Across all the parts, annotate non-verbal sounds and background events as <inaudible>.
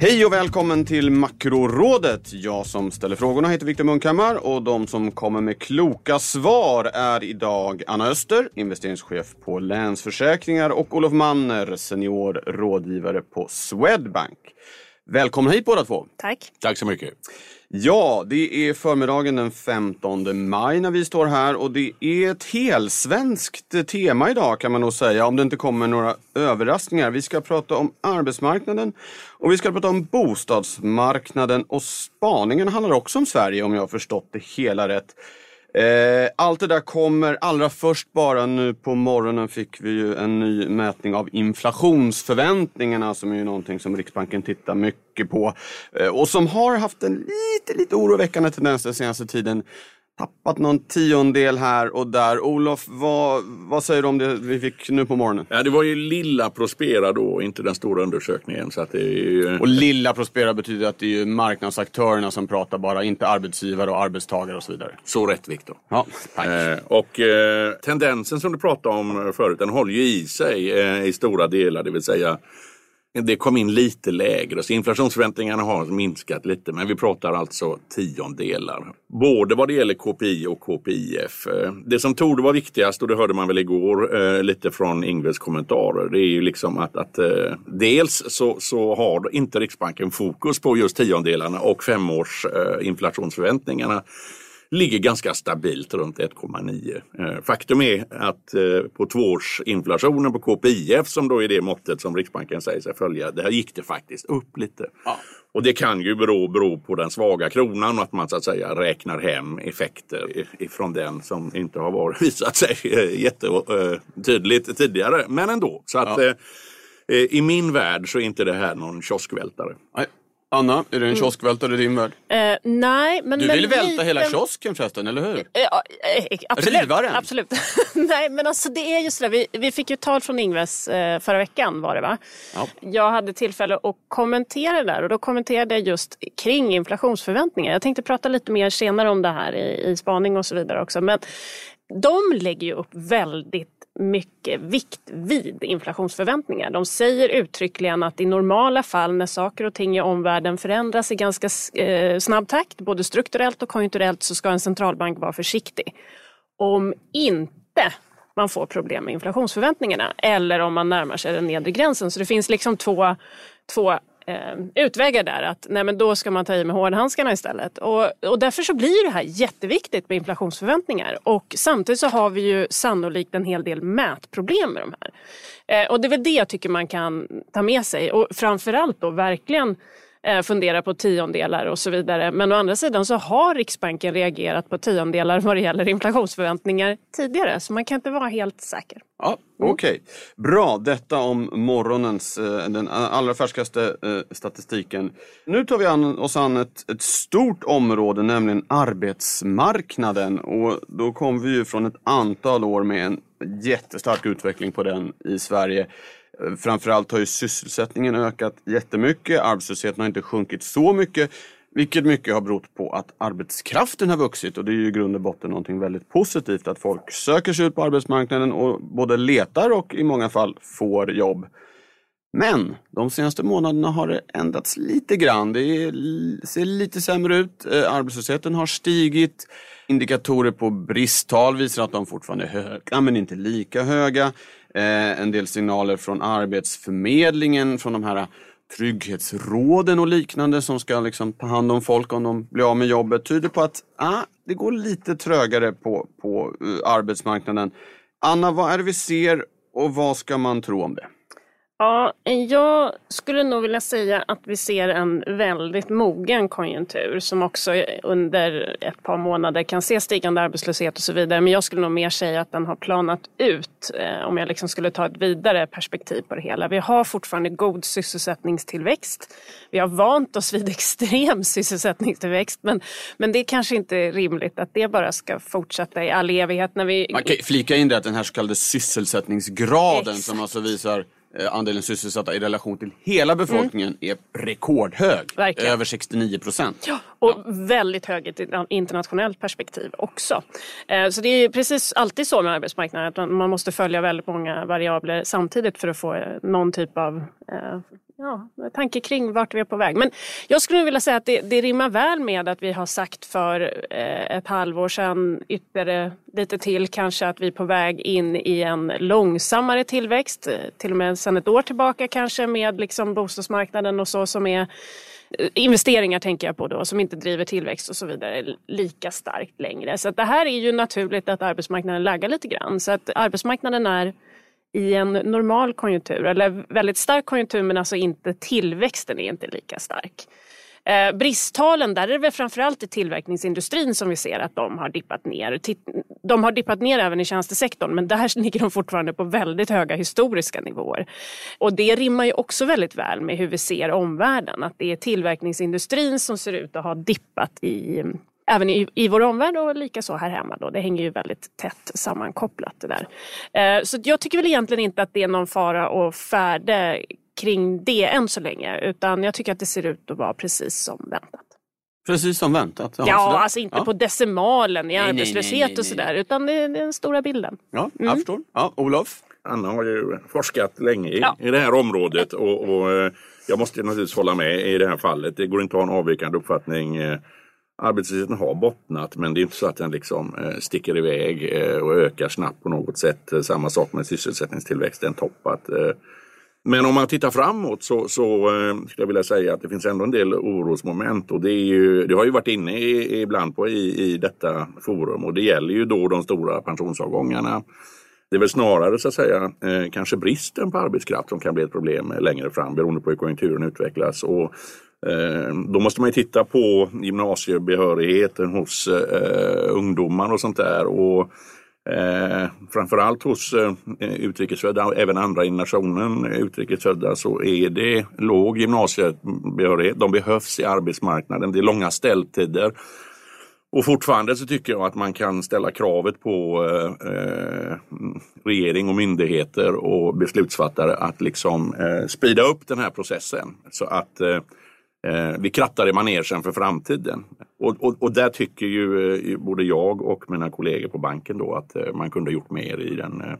Hej och välkommen till Makrorådet. Jag som ställer frågorna heter Viktor Munkhammar och de som kommer med kloka svar är idag Anna Öster, investeringschef på Länsförsäkringar och Olof Manner, senior rådgivare på Swedbank. Välkomna hit båda två. Tack. Tack så mycket. Ja, det är förmiddagen den 15 maj när vi står här och det är ett helsvenskt tema idag kan man nog säga om det inte kommer några överraskningar. Vi ska prata om arbetsmarknaden och vi ska prata om bostadsmarknaden och spaningen handlar också om Sverige om jag har förstått det hela rätt. Eh, allt det där kommer allra först bara nu på morgonen fick vi ju en ny mätning av inflationsförväntningarna som är ju någonting som Riksbanken tittar mycket på eh, och som har haft en lite, lite oroväckande tendens den senaste tiden tappat någon tiondel här och där. Olof, vad, vad säger du om det vi fick nu på morgonen? Ja, det var ju lilla Prospera då, inte den stora undersökningen. Så att det är ju... Och lilla Prospera betyder att det är ju marknadsaktörerna som pratar bara, inte arbetsgivare och arbetstagare och så vidare. Så rätt Viktor. Ja, tack. Eh, och eh, tendensen som du pratade om förut, den håller ju i sig eh, i stora delar, det vill säga det kom in lite lägre, så inflationsförväntningarna har minskat lite. Men vi pratar alltså tiondelar. Både vad det gäller KPI och KPIF. Eh, det som torde vara var viktigast, och det hörde man väl igår eh, lite från Ingves kommentarer, det är ju liksom att, att eh, dels så, så har inte Riksbanken fokus på just tiondelarna och femårs eh, inflationsförväntningarna ligger ganska stabilt runt 1,9. Eh, Faktum är att eh, på tvåårsinflationen på KPIF som då är det måttet som Riksbanken säger sig följa, där gick det faktiskt upp lite. Och det kan ju bero, bero på den svaga kronan och att man så att säga räknar hem effekter ifrån den som inte har varit, <laughs> visat sig eh, jättetydligt tidigare. Men ändå. Så att eh, i min värld så är inte det här någon kioskvältare. Nej. Anna, är det en kioskvältare i din värld? Eh, nej, men... Du men vill välta lite- hela kiosken förresten, eller hur? Eh, Ja, eh, absolut. Riva den? absolut. <laughs> Nej, men alltså det är just det. Vi, vi fick ju tal från Ingves eh, förra veckan var det va? Ja. Jag hade tillfälle att kommentera det där och då kommenterade jag just kring inflationsförväntningar. Jag tänkte prata lite mer senare om det här i, i spaning och så vidare också. Men de lägger ju upp väldigt mycket vikt vid inflationsförväntningar. De säger uttryckligen att i normala fall när saker och ting i omvärlden förändras i ganska eh, snabb takt, både strukturellt och konjunkturellt, så ska en centralbank vara försiktig. Om inte man får problem med inflationsförväntningarna eller om man närmar sig den nedre gränsen. Så det finns liksom två, två eh, utvägar där. Att nej, men då ska man ta i med hårdhandskarna istället. Och, och därför så blir det här jätteviktigt med inflationsförväntningar. Och samtidigt så har vi ju sannolikt en hel del mätproblem med de här. Eh, och det är väl det jag tycker man kan ta med sig. Och framförallt då verkligen fundera på tiondelar och så vidare. Men å andra sidan så har Riksbanken reagerat på tiondelar vad det gäller inflationsförväntningar tidigare. Så man kan inte vara helt säker. Ja, Okej, bra. Detta om morgonens, eh, den allra färskaste eh, statistiken. Nu tar vi an, oss an ett, ett stort område, nämligen arbetsmarknaden. Och då kom vi ju från ett antal år med en jättestark utveckling på den i Sverige. Framförallt har ju sysselsättningen ökat jättemycket. Arbetslösheten har inte sjunkit så mycket. Vilket mycket har berott på att arbetskraften har vuxit och det är ju i grund och botten någonting väldigt positivt att folk söker sig ut på arbetsmarknaden och både letar och i många fall får jobb. Men de senaste månaderna har det ändrats lite grann. Det är, ser lite sämre ut. Eh, arbetslösheten har stigit. Indikatorer på bristtal visar att de fortfarande är höga men inte lika höga. Eh, en del signaler från Arbetsförmedlingen, från de här trygghetsråden och liknande som ska liksom ta hand om folk om de blir av med jobbet tyder på att ah, det går lite trögare på, på eh, arbetsmarknaden. Anna, vad är det vi ser och vad ska man tro om det? Ja, jag skulle nog vilja säga att vi ser en väldigt mogen konjunktur som också under ett par månader kan se stigande arbetslöshet och så vidare. Men jag skulle nog mer säga att den har planat ut eh, om jag liksom skulle ta ett vidare perspektiv på det hela. Vi har fortfarande god sysselsättningstillväxt. Vi har vant oss vid <laughs> extrem sysselsättningstillväxt men, men det är kanske inte är rimligt att det bara ska fortsätta i all evighet. När vi... Man kan flika in det att den här så kallade sysselsättningsgraden Exakt. som alltså visar andelen sysselsatta i relation till hela befolkningen är rekordhög. Verkligen. Över 69 procent. Ja, och väldigt hög i ett internationellt perspektiv också. Eh, Så det är precis alltid så med arbetsmarknaden att man- måste följa väldigt många variabler samtidigt för att få eh, någon typ av eh, ja, tanke kring vart vi är på väg. Men jag skulle vilja säga att det, det rimmar väl med att vi har sagt för eh, ett halvår sedan, ytterligare lite till kanske, att vi är på väg in i en långsammare tillväxt. Till och med sedan ett år tillbaka kanske med liksom bostadsmarknaden och så som är eh, investeringar tänker jag på då som inte driver tillväxt och så vidare lika starkt längre. Så att det här är ju naturligt att arbetsmarknaden laggar lite grann. Så att arbetsmarknaden är i en normal konjunktur eller väldigt stark konjunktur men alltså inte tillväxten är inte lika stark. Eh, bristtalen, där är det väl framförallt i tillverkningsindustrin som vi ser att de har dippat ner. De har dippat ner även i tjänstesektorn men där <laughs> ligger de fortfarande på väldigt höga historiska nivåer. Och det rimmar ju också väldigt väl med hur vi ser omvärlden. Att det är tillverkningsindustrin som ser ut att ha dippat i Även i, i vår omvärld och likaså här hemma. Då. Det hänger ju väldigt tätt sammankopplat det där. Eh, så jag tycker väl egentligen inte att det är någon fara och färde kring det än så länge. Utan jag tycker att det ser ut att vara precis som väntat. Precis som väntat. Ja, sådär. alltså inte ja. på decimalen i nej, arbetslöshet nej, nej. och sådär. Utan det är den stora bilden. Ja, jag förstår. Ja, Olof? Anna har ju forskat länge i, Ja. i det här området och, och eh, jag måste naturligtvis hålla med i det här fallet. Det går inte att ha en avvikande uppfattning. Arbetslösheten har bottnat men det är inte så att den liksom eh, sticker iväg eh, och ökar snabbt på något sätt. Eh, samma sak med sysselsättningstillväxten toppat. Men om man tittar framåt så, så skulle jag vilja säga att det finns ändå en del orosmoment och det, är ju, det har ju varit inne i, ibland på i, i detta forum och det gäller ju då de stora pensionsavgångarna. Det är väl snarare så att säga eh, kanske bristen på arbetskraft som kan bli ett problem längre fram beroende på hur konjunkturen utvecklas. Och, eh, då måste man ju titta på gymnasiebehörigheten hos eh, ungdomar och sånt där. Och, eh, framförallt hos eh, utrikesfödda och även andra i nationen utrikesfödda så är det låg gymnasiebehörighet. De behövs i arbetsmarknaden. Det är långa ställtider. Och fortfarande så tycker jag att man kan ställa kravet på eh, eh regering och myndigheter och beslutsfattare att liksom eh, sprida upp den här processen så att eh, eh, vi krattar i manegen för framtiden. Och, och, och där tycker ju eh, både jag och mina kollegor på banken då att eh, man kunde ha gjort mer i den eh,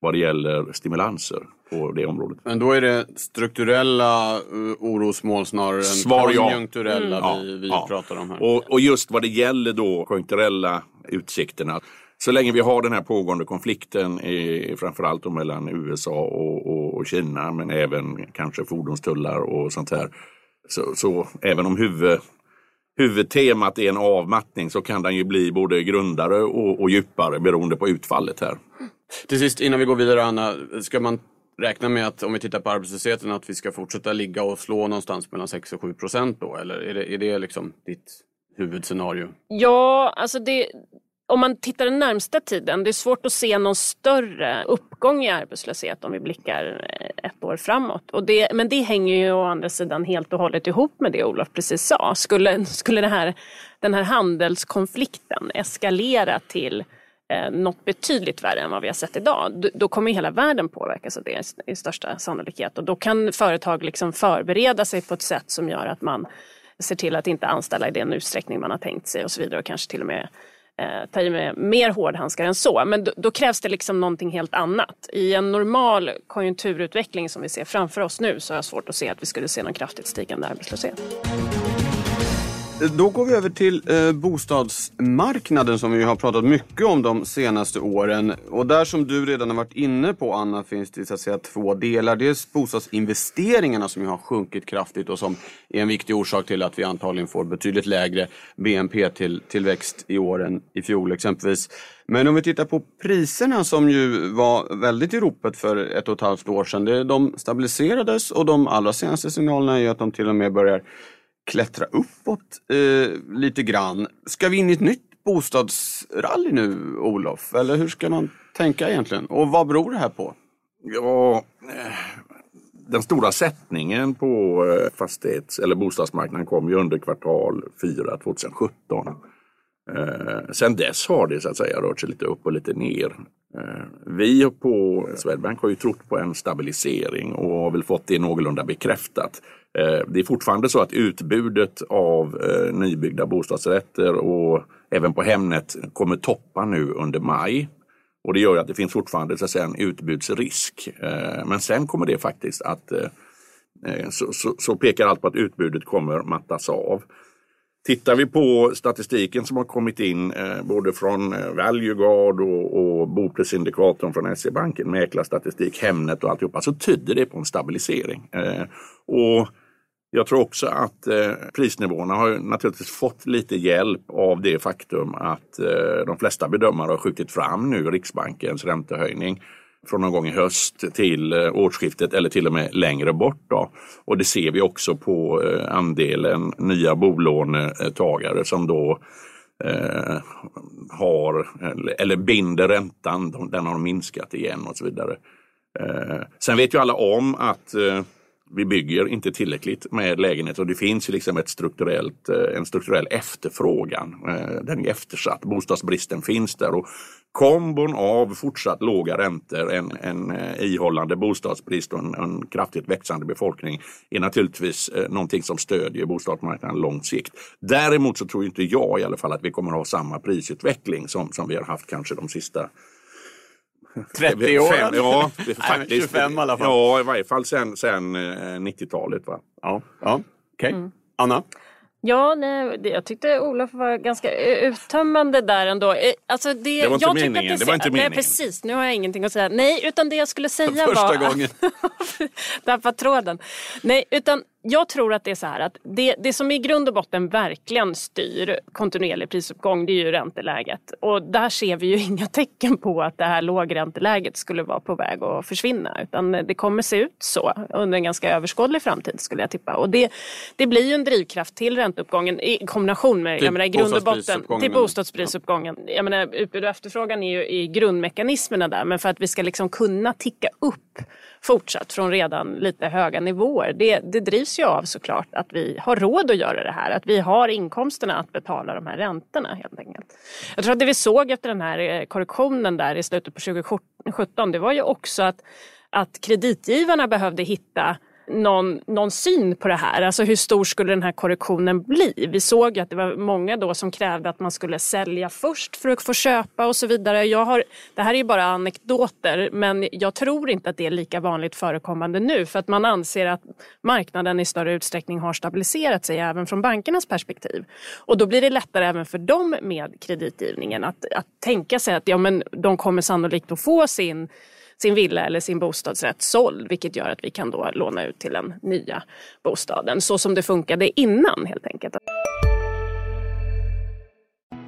vad det gäller stimulanser på det området. Men då är det strukturella uh, orosmål snarare än Svar ja. konjunkturella Ja, vi, vi ja. pratar om här. Och, och just vad det gäller då konjunkturella utsikterna. Så länge vi har den här pågående konflikten i, framförallt mellan USA och, och, och Kina men även kanske fordonstullar och sånt här. Så, så även om huvud, huvudtemat är en avmattning så kan den ju bli både grundare och, och djupare beroende på utfallet här. Till sist innan vi går vidare Anna, ska man räkna med att om vi tittar på arbetslösheten att vi ska fortsätta ligga och slå någonstans mellan 6 och 7 procent då? Eller är det, är det liksom ditt huvudscenario? Ja, alltså det, om man tittar den närmsta tiden, det är svårt att se någon större uppgång i arbetslöshet om vi blickar eh, ett år framåt. Och det, men det hänger ju å andra sidan helt och hållet ihop med det Olof precis sa. Skulle, skulle det här, den här handelskonflikten eskalera till eh, något betydligt värre än vad vi har sett idag, då, kommer hela världen påverkas av det i största sannolikhet. Och då kan företag liksom förbereda sig på ett sätt som gör att man ser till att inte anställa i den utsträckning man har tänkt sig och så vidare och kanske till och med eh, ta i med mer hårdhandskar än så. Men då, då krävs det liksom någonting helt annat. I en normal konjunkturutveckling som vi ser framför oss nu så har jag svårt att se att vi skulle se någon kraftigt stigande arbetslöshet. Då går vi över till eh, bostadsmarknaden som vi har pratat mycket om de senaste åren. Och där som du redan har varit inne på Anna finns det så att säga två delar. Dels bostadsinvesteringarna som ju har sjunkit kraftigt och som är en viktig orsak till att vi antagligen får betydligt lägre BNP-tillväxt i år än i fjol exempelvis. Men om vi tittar på priserna som ju var väldigt i ropet för ett och ett halvt år sedan. de stabiliserades och de allra senaste signalerna är ju att de till och med börjar klättra uppåt eh, lite grann. Ska vi in i ett nytt bostadsrally nu, Olof? Eller hur ska man tänka egentligen? Och vad beror det här på? Ja, eh, den stora sättningen på eh, fastighets eller bostadsmarknaden kom ju under kvartal 4 2017. Eh, sen dess har det så att säga rört sig lite upp och lite ner. Eh, vi på Swedbank har ju trott på en stabilisering och har väl fått det någorlunda bekräftat. Eh, det är fortfarande så att utbudet av eh, nybyggda bostadsrätter och även på Hemnet kommer toppa nu under maj. Och det gör att det finns fortfarande så att säga, en utbudsrisk. Eh, men sen kommer det faktiskt att så, så, så pekar allt på att utbudet kommer mattas av. Tittar vi på statistiken som har kommit in eh, både från Valueguard och, och Boprisindikatorn från SE-banken, mäklarstatistik, Hemnet och alltihopa, så tyder det på en stabilisering. Eh, och jag tror också att eh, prisnivåerna har naturligtvis fått lite hjälp av det faktum att eh, de flesta bedömare har skjutit fram nu Riksbankens räntehöjning från någon gång i höst till eh, årsskiftet eller till och med längre bort. Då. Och det ser vi också på eh, andelen nya bolånetagare som då eh, har eller binder räntan. Den har minskat igen och så vidare. Eh, sen vet ju alla om att eh, vi bygger inte tillräckligt med lägenheter och det finns liksom ett strukturellt, eh, en strukturell efterfrågan. Eh, den är eftersatt, bostadsbristen finns där och kombon av fortsatt låga räntor, en, en eh, ihållande bostadsbrist och en, en kraftigt växande befolkning är naturligtvis någonting som stödjer bostadsmarknaden långt sikt. Däremot så tror inte jag i alla fall att vi kommer att ha samma prisutveckling som, som vi har haft kanske de sista 30 år? Fem, ja, faktiskt. 25 i alla fall. Ja, i varje fall sen, sen 90-talet. Va? Ja, ja. okej. Okay. Mm. Anna? Ja, nej, jag tyckte Olof var ganska uttömmande där ändå. Eh, alltså det, det var inte jag meningen. Det, det var inte meningen. Nej, precis, nu har jag ingenting att säga. Nej, utan det jag skulle säga Första var... Första gången. <laughs> Tappat tråden. Nej, utan jag tror att det är så här att det, det som i grund och botten verkligen styr kontinuerlig prisuppgång det är ju ränteläget. Och där ser vi ju <laughs> inga tecken på att det här lågränteläget skulle vara på väg att försvinna. Utan det kommer se ut så under en ganska överskådlig framtid skulle jag tippa. Och det, det blir ju en drivkraft till ränteuppgången i kombination med, till jag menar, i grund och botten, till bostadsprisupgången. Jag menar, utbud och efterfrågan är ju i grundmekanismerna där. Men för att vi ska liksom kunna ticka upp fortsatt från redan lite höga nivåer. Det, det drivs ju av såklart att vi har råd att göra det här. Att vi har inkomsterna att betala de här räntorna helt enkelt. Jag tror att det vi såg efter den här eh, korrektionen där i slutet på 2017 det var ju också att, att kreditgivarna behövde hitta någon, någon syn på det här. Alltså hur stor skulle den här korrektionen bli? Vi såg att det var många då som krävde att man skulle sälja först för att få köpa och så vidare. Jag har, det här är ju bara anekdoter men jag tror inte att det är lika vanligt förekommande nu för att man anser att marknaden i större utsträckning har stabiliserat sig även från bankernas perspektiv. Och då blir det lättare även för dem med kreditgivningen att, att tänka sig att ja, men de kommer sannolikt att få sin sin villa eller sin bostadsrätt såld vilket gör att vi kan då låna ut till den nya bostaden så som det funkade innan helt enkelt.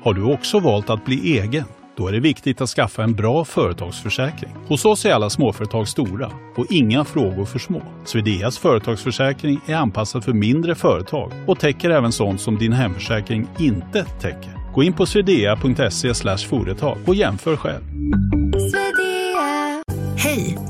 Har du också valt att bli egen? Då är det viktigt att skaffa en bra företagsförsäkring. Hos oss är alla småföretag stora och inga frågor för små. Swedeas företagsförsäkring är anpassad för mindre företag och täcker även sånt som din hemförsäkring inte täcker. Gå in på swedea.se företag och jämför själv.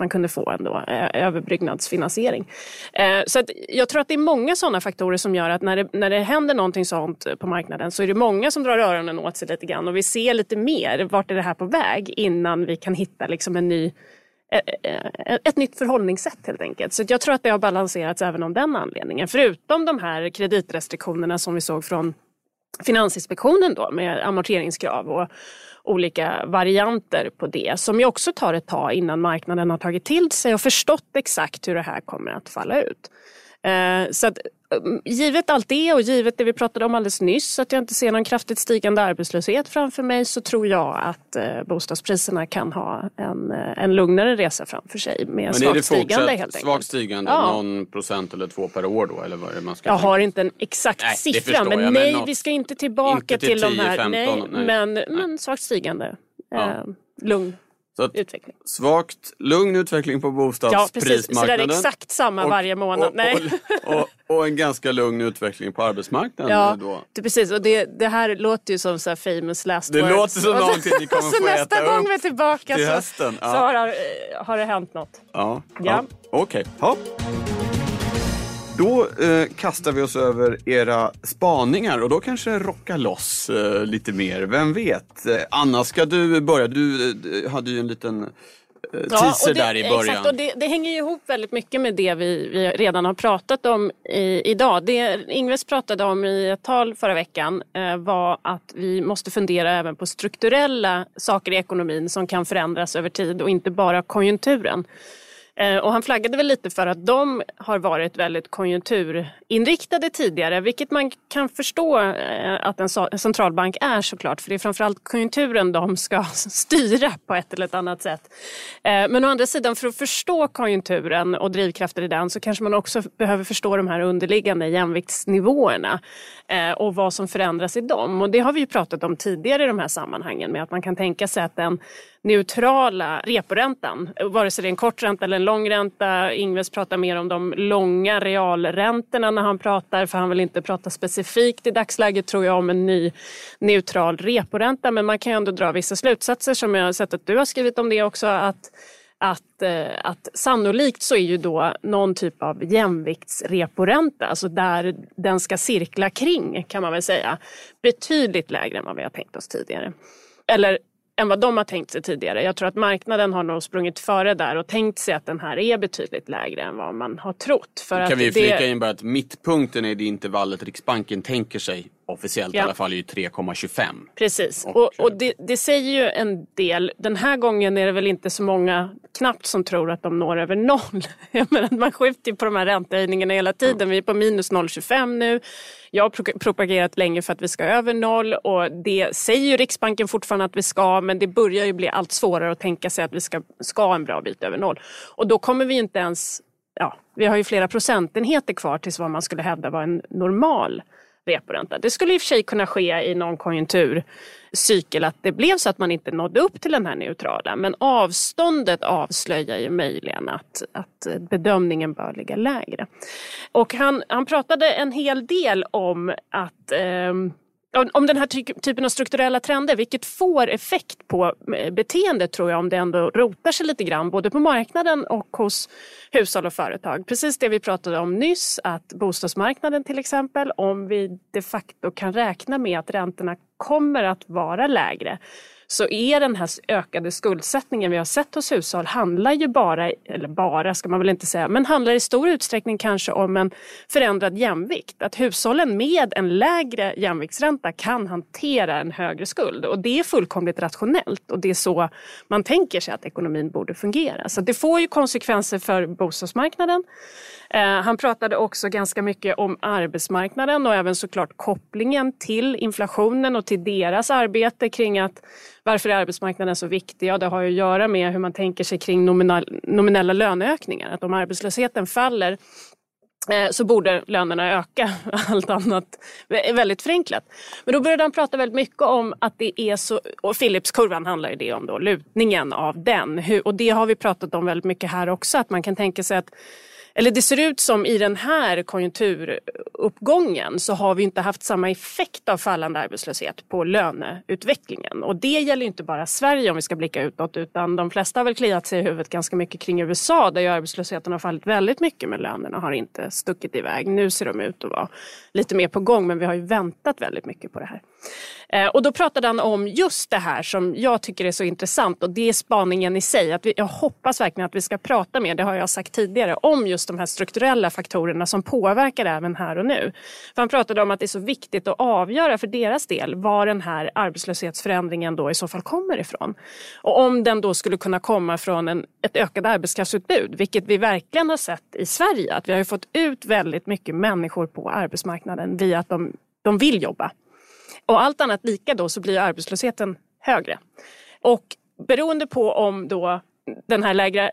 man kunde få en eh, överbryggnadsfinansiering. överbyggnadsfinansiering. Så att jag tror att det är många sådana faktorer som gör att när det, när det händer någonting sånt eh, på marknaden så är det många som drar öronen åt sig lite grann och vi ser lite mer, vart är det här på väg innan vi kan hitta liksom en ny ett nytt förhållningssätt helt enkelt. Så jag tror att det har balanserats även av den anledningen. Förutom de här kreditrestriktionerna som vi såg från Finansinspektionen då med amorteringskrav och olika varianter på det som ju också tar ett tag innan marknaden har tagit till sig och förstått exakt hur det här kommer att falla ut. Eh, så att, mm, givet allt det och givet det vi pratade om alldeles nyss, att jag inte ser någon kraftigt stigande arbetslöshet framför mig så tror jag att eh, bostadspriserna kan ha en, eh, en lugnare resa framför sig med svagt stigande helt enkelt. Svagt stigande, ja. någon procent eller två per år då? Eller vad är det man ska jag tänka? har inte en exakt nej, siffra men jag, nej, något, vi ska inte tillbaka inte till, till 10, de här. 15, nej, nej. Men, nej. men svagt stigande. Ja. Eh, lugn så utveckling. Svagt, lugn utveckling på bostadsprismarknaden. Ja, Så det är exakt samma och, varje månad. Och, Nej. Och, och, en ganska lugn utveckling på arbetsmarknaden. Ja, då. Det, precis. Och det, det här låter ju som så famous last det words. Det låter som någonting ni kommer <laughs> få äta nästa gång vi är tillbaka till så, hösten. Ja. så har, har det hänt något. Ja, ja. ja. okej. Okay. Då eh, kastar vi oss över era spaningar och då kanske rocka loss eh, lite mer. Vem vet? Eh, Anna, ska du börja? Du eh, hade ju en liten eh, teaser ja, det, där i början. Exakt, och det, det, hänger ju ihop väldigt mycket med det vi, vi redan har pratat om i, idag. Det Ingves pratade om i ett tal förra veckan eh, var att vi måste fundera även på strukturella saker i ekonomin som kan förändras över tid och inte bara konjunkturen. Eh, och han flaggade väl lite för att de har varit väldigt konjunkturinriktade tidigare, vilket man kan förstå eh, att en centralbank är såklart, för det är framförallt konjunkturen de ska <laughs> styra på ett eller ett annat sätt. Eh, men å andra sidan, för att förstå konjunkturen och drivkrafter i den så kanske man också behöver förstå de här underliggande jämviktsnivåerna och vad som förändras i dem. Och det har vi ju pratat om tidigare i de här sammanhangen med att man kan tänka sig att den neutrala reporäntan, vare sig det är en kort ränta eller en lång ränta. Ingves pratar mer om de långa realräntorna när han pratar, för han vill inte prata specifikt i dagsläget tror jag om en ny neutral reporänta. Men man kan ju ändå dra vissa slutsatser som jag har sett att du har skrivit om det också. att att, eh, att sannolikt så är ju då någon typ av jämviktsreporänta, alltså där den ska cirkla kring kan man väl säga, betydligt lägre än vad vi har tänkt oss tidigare. Eller än vad de har tänkt sig tidigare. Jag tror att marknaden har nog sprungit före där och tänkt sig att den här är betydligt lägre än vad man har trott. För kan vi flika det... in bara att mittpunkten i det intervallet Riksbanken tänker sig officiellt ja. i alla fall är ju 3,25. Precis, och, och, och det, det, säger ju en del. Den här gången är det väl inte så många knappt som tror att de når över noll. <laughs> Jag menar, man skjuter ju på de här räntehöjningarna hela tiden. Ja. Vi är på minus 0,25 nu. Jag har propagerat länge för att vi ska över noll och det säger ju Riksbanken fortfarande att vi ska men det börjar ju bli allt svårare att tänka sig att vi ska, ska en bra bit över noll. Och då kommer vi inte ens, ja, vi har ju flera procentenheter kvar tills vad man skulle hävda var en normal reporänta. Det skulle i och för sig kunna ske i någon konjunkturcykel att det blev så att man inte nådde upp till den här neutrala. Men avståndet avslöjar ju möjligen att, att bedömningen bör ligga lägre. Och han, han pratade en hel del om att eh, om den här typen av strukturella trender, vilket får effekt på eh, beteendet tror jag om det ändå rotar sig lite grann både på marknaden och hos hushåll och företag. Precis det vi pratade om nyss, att bostadsmarknaden till exempel, om vi de facto kan räkna med att räntorna kommer att vara lägre så är den här ökade skuldsättningen vi har sett hos hushåll handlar ju bara, eller bara ska man väl inte säga, men handlar i stor utsträckning kanske om en förändrad jämvikt. Att hushållen med en lägre jämviktsränta kan hantera en högre skuld och det är fullkomligt rationellt och det är så man tänker sig att ekonomin borde fungera. Så det får ju konsekvenser för bostadsmarknaden. Eh, han pratade också ganska mycket om arbetsmarknaden och även såklart kopplingen till inflationen och till deras arbete kring att varför är arbetsmarknaden så viktig? Ja, det har att göra med hur man tänker sig kring nominal, nominella löneökningar. Att om arbetslösheten faller eh, så borde lönerna öka. <laughs> Allt annat är väldigt förenklat. Men då började han prata väldigt mycket om att det är så, och Philipskurvan handlar ju det om då, lutningen av den. Och det har vi pratat om väldigt mycket här också, att man kan tänka sig att eller det ser ut som i den här konjunkturuppgången så har vi inte haft samma effekt av fallande arbetslöshet på löneutvecklingen. Och det gäller inte bara Sverige om vi ska blicka utåt utan de flesta har väl kliat sig i huvudet ganska mycket kring USA där ju arbetslösheten har fallit väldigt mycket men lönerna har inte stuckit iväg. Nu ser de ut att vara lite mer på gång men vi har ju väntat väldigt mycket på det här. Eh, och då pratade han om just det här som jag tycker är så intressant och det är spaningen i sig. Att vi, jag hoppas verkligen att vi ska prata mer, det har jag sagt tidigare, om just de här strukturella faktorerna som påverkar även här och nu. För han pratade om att det är så viktigt att avgöra för deras del var den här arbetslöshetsförändringen då i så fall kommer ifrån. Och om den då skulle kunna komma från en, ett ökat arbetskraftsutbud, vilket vi verkligen har sett i Sverige, att vi har fått ut väldigt mycket människor på arbetsmarknaden via att de, de vill jobba. Och allt annat lika då så blir arbetslösheten högre. Och beroende på om då den här lägre,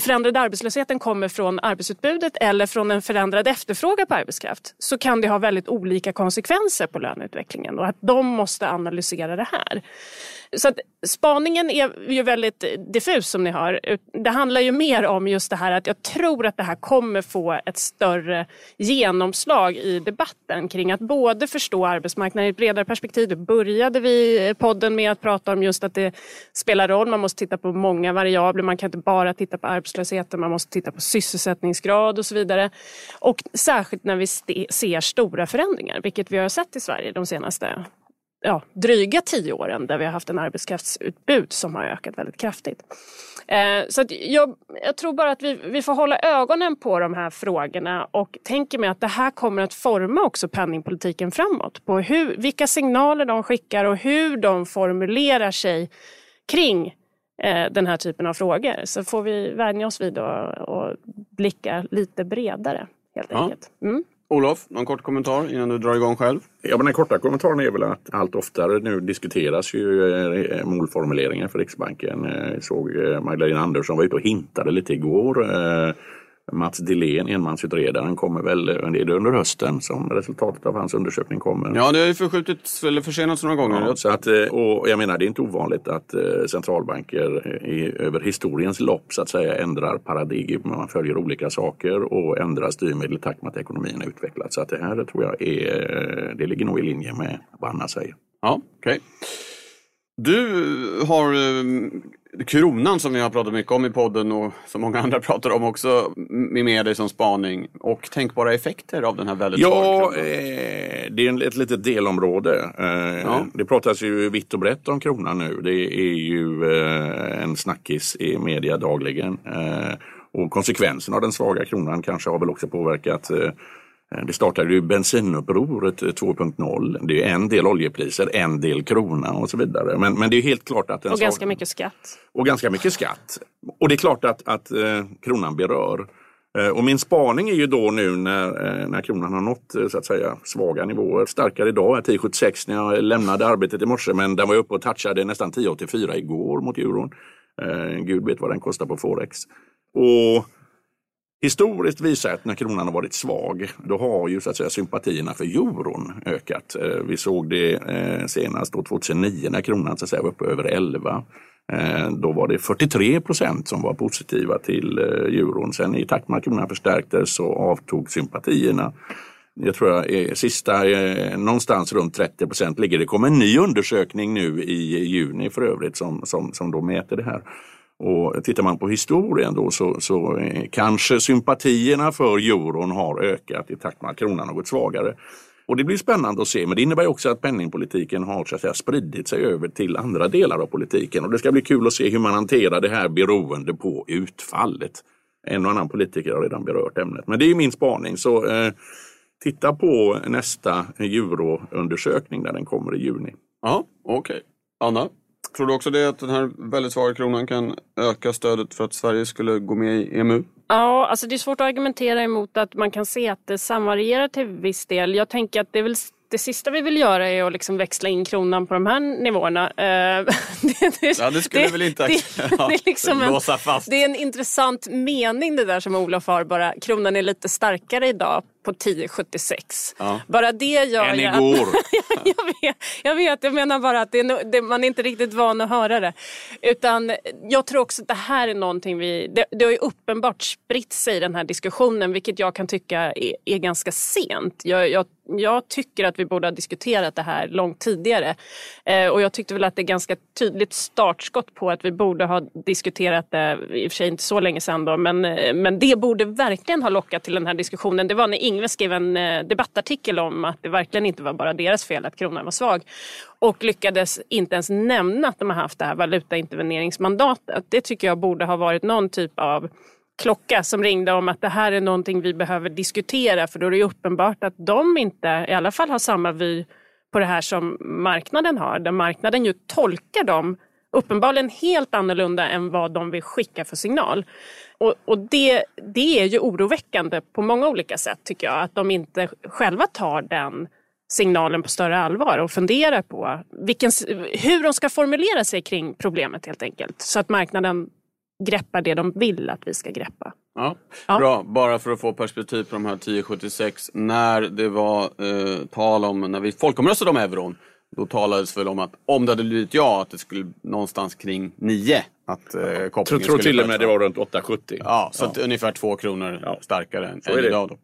förändrade arbetslösheten kommer från arbetsutbudet eller från en förändrad efterfrågan på arbetskraft så kan det ha väldigt olika konsekvenser på löneutvecklingen och att de måste analysera det här. Så att spaningen är ju väldigt diffus som ni hör. Det handlar ju mer om just det här att jag tror att det här kommer få ett större genomslag i debatten kring att både förstå arbetsmarknaden i ett bredare perspektiv. Då började vi podden med att prata om just att det spelar roll. Man måste titta på många variabler. Man kan inte bara titta på arbetslösheten. Man måste titta på sysselsättningsgrad och så vidare. Och särskilt när vi ser stora förändringar, vilket vi har sett i Sverige de senaste ja, dryga tio åren där vi har haft en arbetskraftsutbud som har ökat väldigt kraftigt. Eh, så jag, jag, tror bara att vi, vi får hålla ögonen på de här frågorna och tänker mig att det här kommer att forma också penningpolitiken framåt. På hur, vilka signaler de skickar och hur de formulerar sig kring eh, den här typen av frågor. Så får vi vänja oss vid att blicka lite bredare helt ja. enkelt. Mm. Olof, någon kort kommentar innan du drar igång själv? Ja, men den korta kommentaren är väl att allt oftare nu diskuteras ju eh, målformuleringar för Riksbanken. Eh, jag såg eh, Magdalena Andersson var ute och hintade lite igår Mats Dillén, enmansutredaren, kommer väl det är under hösten som resultatet av hans undersökning kommer. Ja, det har ju förskjutits eller försenats några gånger. Ja, så att, eh, och jag menar, det är inte ovanligt att eh, centralbanker i, över historiens lopp så att säga ändrar paradigm. Man följer olika saker och ändrar styrmedel i takt med att ekonomin utvecklas. Så att det här tror jag är, det ligger nog i linje med vad Anna säger. Ja, okej. Okay. Du har kronan som vi har pratat mycket om i podden och som många andra <laughs> pratar om också med dig som spaning och tänkbara effekter av den här väldigt Ja, eh, det är ett litet delområde. Eh, ja. Det pratas ju vitt och brett om kronan nu. Det är ju eh, en snackis i media dagligen. Eh, och konsekvensen av den svaga kronan kanske har väl också påverkat eh, det startade ju bensinupproret 2.0. Eh, det är en del oljepriser, en del krona och så vidare. Men, men det är helt klart att... och ganska mycket skatt. Och ganska mycket skatt. Och det är klart att, att eh, kronan berör. Eh, och min spaning är ju då nu när, eh, när kronan har nått så att säga svaga nivåer. Starkare idag, 10,76 när jag lämnade arbetet i morse men den var uppe och touchade nästan 10,84 igår mot euron. Eh, Gud vet vad den kostar på Forex. Och Historiskt visar att när kronan har varit svag, då har ju så att säga sympatierna för euron ökat. Eh, vi såg det eh, senast då 2009 när kronan så att säga var uppe över 11. Eh, då var det 43 procent som var positiva till euron. Sen i takt med att kronan förstärktes så avtog sympatierna. Jag tror jag är sista, någonstans runt 30 procent ligger det. kommer en ny undersökning nu i juni för övrigt som, som, som då mäter det här. Och tittar man på historien då så, så eh, kanske sympatierna för euron har ökat i takt med att kronan har gått svagare. Och det blir spännande att se, men det innebär också att penningpolitiken har så att säga, spridit sig över till andra delar av politiken. Och det ska bli kul att se hur man hanterar det här beroende på utfallet. En och annan politiker har redan berört ämnet, men det är min spaning. Så eh, titta på nästa euroundersökning när den kommer i juni. Ja, okej. Okay. Anna? Tror du också det att den här väldigt svaga kronan kan öka stödet för att Sverige skulle gå med i EMU? Ja, alltså det är svårt att argumentera emot att man kan se att det samvarierar till viss del. Jag tänker att det är väl det sista vi vill göra är att liksom växla in kronan på de här nivåerna. <laughs> det, det, ja, det skulle det, väl inte det, <laughs> ja, det, liksom en, fast. det är en intressant mening det där som Olof har bara. Kronan är lite starkare idag på 10,76. Ja. Bara det gör Än igår. <laughs> jag, vet, jag vet, jag menar bara att det, det, man är inte riktigt van att höra det. Utan jag tror också att det här är någonting vi... Det, det har ju uppenbart spritt sig i den här diskussionen vilket jag kan tycka är, är ganska sent. Jag, jag, jag tycker att vi borde ha diskuterat det här långt tidigare. Eh, och jag tyckte väl att det är ganska tydligt startskott på att vi borde ha diskuterat det, i och för sig inte så länge sedan då, men, eh, men det borde verkligen ha lockat till den här diskussionen. Det var när Ingve skrev en eh, debattartikel om att det verkligen inte var bara deras fel att kronan var svag och lyckades inte ens nämna att de har haft det här valutainterveneringsmandatet. Det tycker jag borde ha varit någon typ av klocka som ringde om att det här är någonting vi behöver diskutera för då är det uppenbart att de inte i alla fall har samma vy på det här som marknaden har. Där marknaden ju tolkar dem uppenbarligen helt annorlunda än vad de vill skicka för signal. Och, och det, det är ju oroväckande på många olika sätt tycker jag, att de inte själva tar den signalen på större allvar och funderar på vilken, hur de ska formulera sig kring problemet helt enkelt. Så att marknaden greppar det de vill att vi ska greppa. Ja. ja. Bra, bara för att få perspektiv på de här 1076. När det var eh, tal om, när vi folkomröstade om euron, då talades väl om att om det hade blivit ja, att det skulle någonstans kring 9. Att eh, kopplingen tror, tror till och med det var runt 8,70. Ja, så ja. ungefär två kronor ja. starkare än, än idag. Då.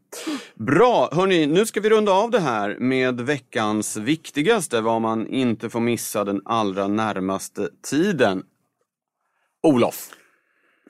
Bra, hörni, nu ska vi runda av det här med veckans viktigaste, vad man inte får missa den allra närmaste tiden. Olof.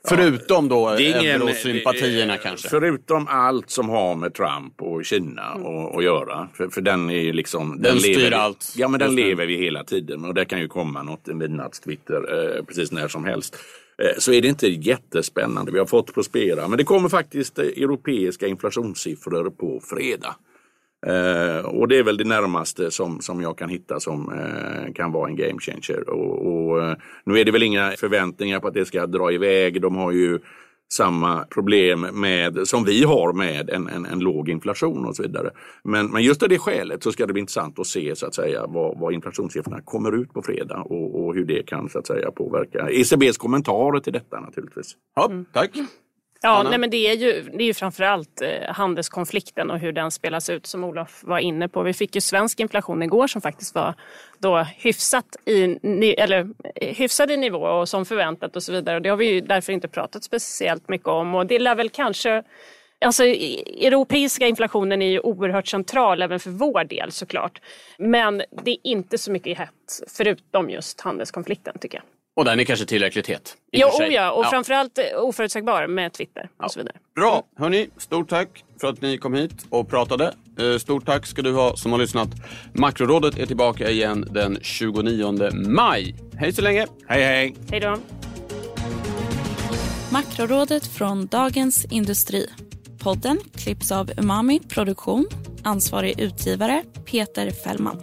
Förutom då eurosympatierna kanske? Förutom allt som har med Trump och Kina mm. att göra. För, för den är liksom... Den, den styr lever, allt. Ja, men den lever vi hela tiden. Och det kan ju komma något, en midnattstwitter, eh, precis när som helst. Eh, så är det inte jättespännande. Vi har fått Prospera. Men det kommer faktiskt eh, europeiska inflationssiffror på fredag. Eh, och det är väl det närmaste som, som jag kan hitta som eh, kan vara en game changer. Och, och eh, nu är det väl inga förväntningar på att det ska dra iväg. De har ju samma problem med, som vi har med en, en, en låg inflation och så vidare. Men, men just av det skälet så ska det bli intressant att se så att säga vad, vad inflationssiffrorna kommer ut på fredag och, och hur det kan så att säga påverka ECBs kommentarer till detta naturligtvis. Ja, tack. Ja, nej, men det är ju, det är ju framförallt eh, handelskonflikten och hur den spelas ut som Olof var inne på. Vi fick ju svensk inflation igår som faktiskt var då hyfsat i, eller, eh, hyfsad i nivå och som förväntat och så vidare. Och det har vi ju därför inte pratat speciellt mycket om och det lär väl kanske Alltså, europeiska inflationen är ju oerhört central även för vår del såklart. Men det är inte så mycket hett förutom just handelskonflikten tycker jag. Och den är kanske tillräckligt het. Ja, oh ja, och ja. framförallt eh, oförutsägbar med Twitter ja. och så vidare. Bra, hörni. Stort tack för att ni kom hit och pratade. Eh, stort tack ska du ha som har lyssnat. Makrorådet är tillbaka igen den 29 maj. Hej så länge. Hej, hej. Hej då. Makrorådet från Dagens Industri. Podden klipps av Umami Produktion. Ansvarig utgivare Peter Fällman.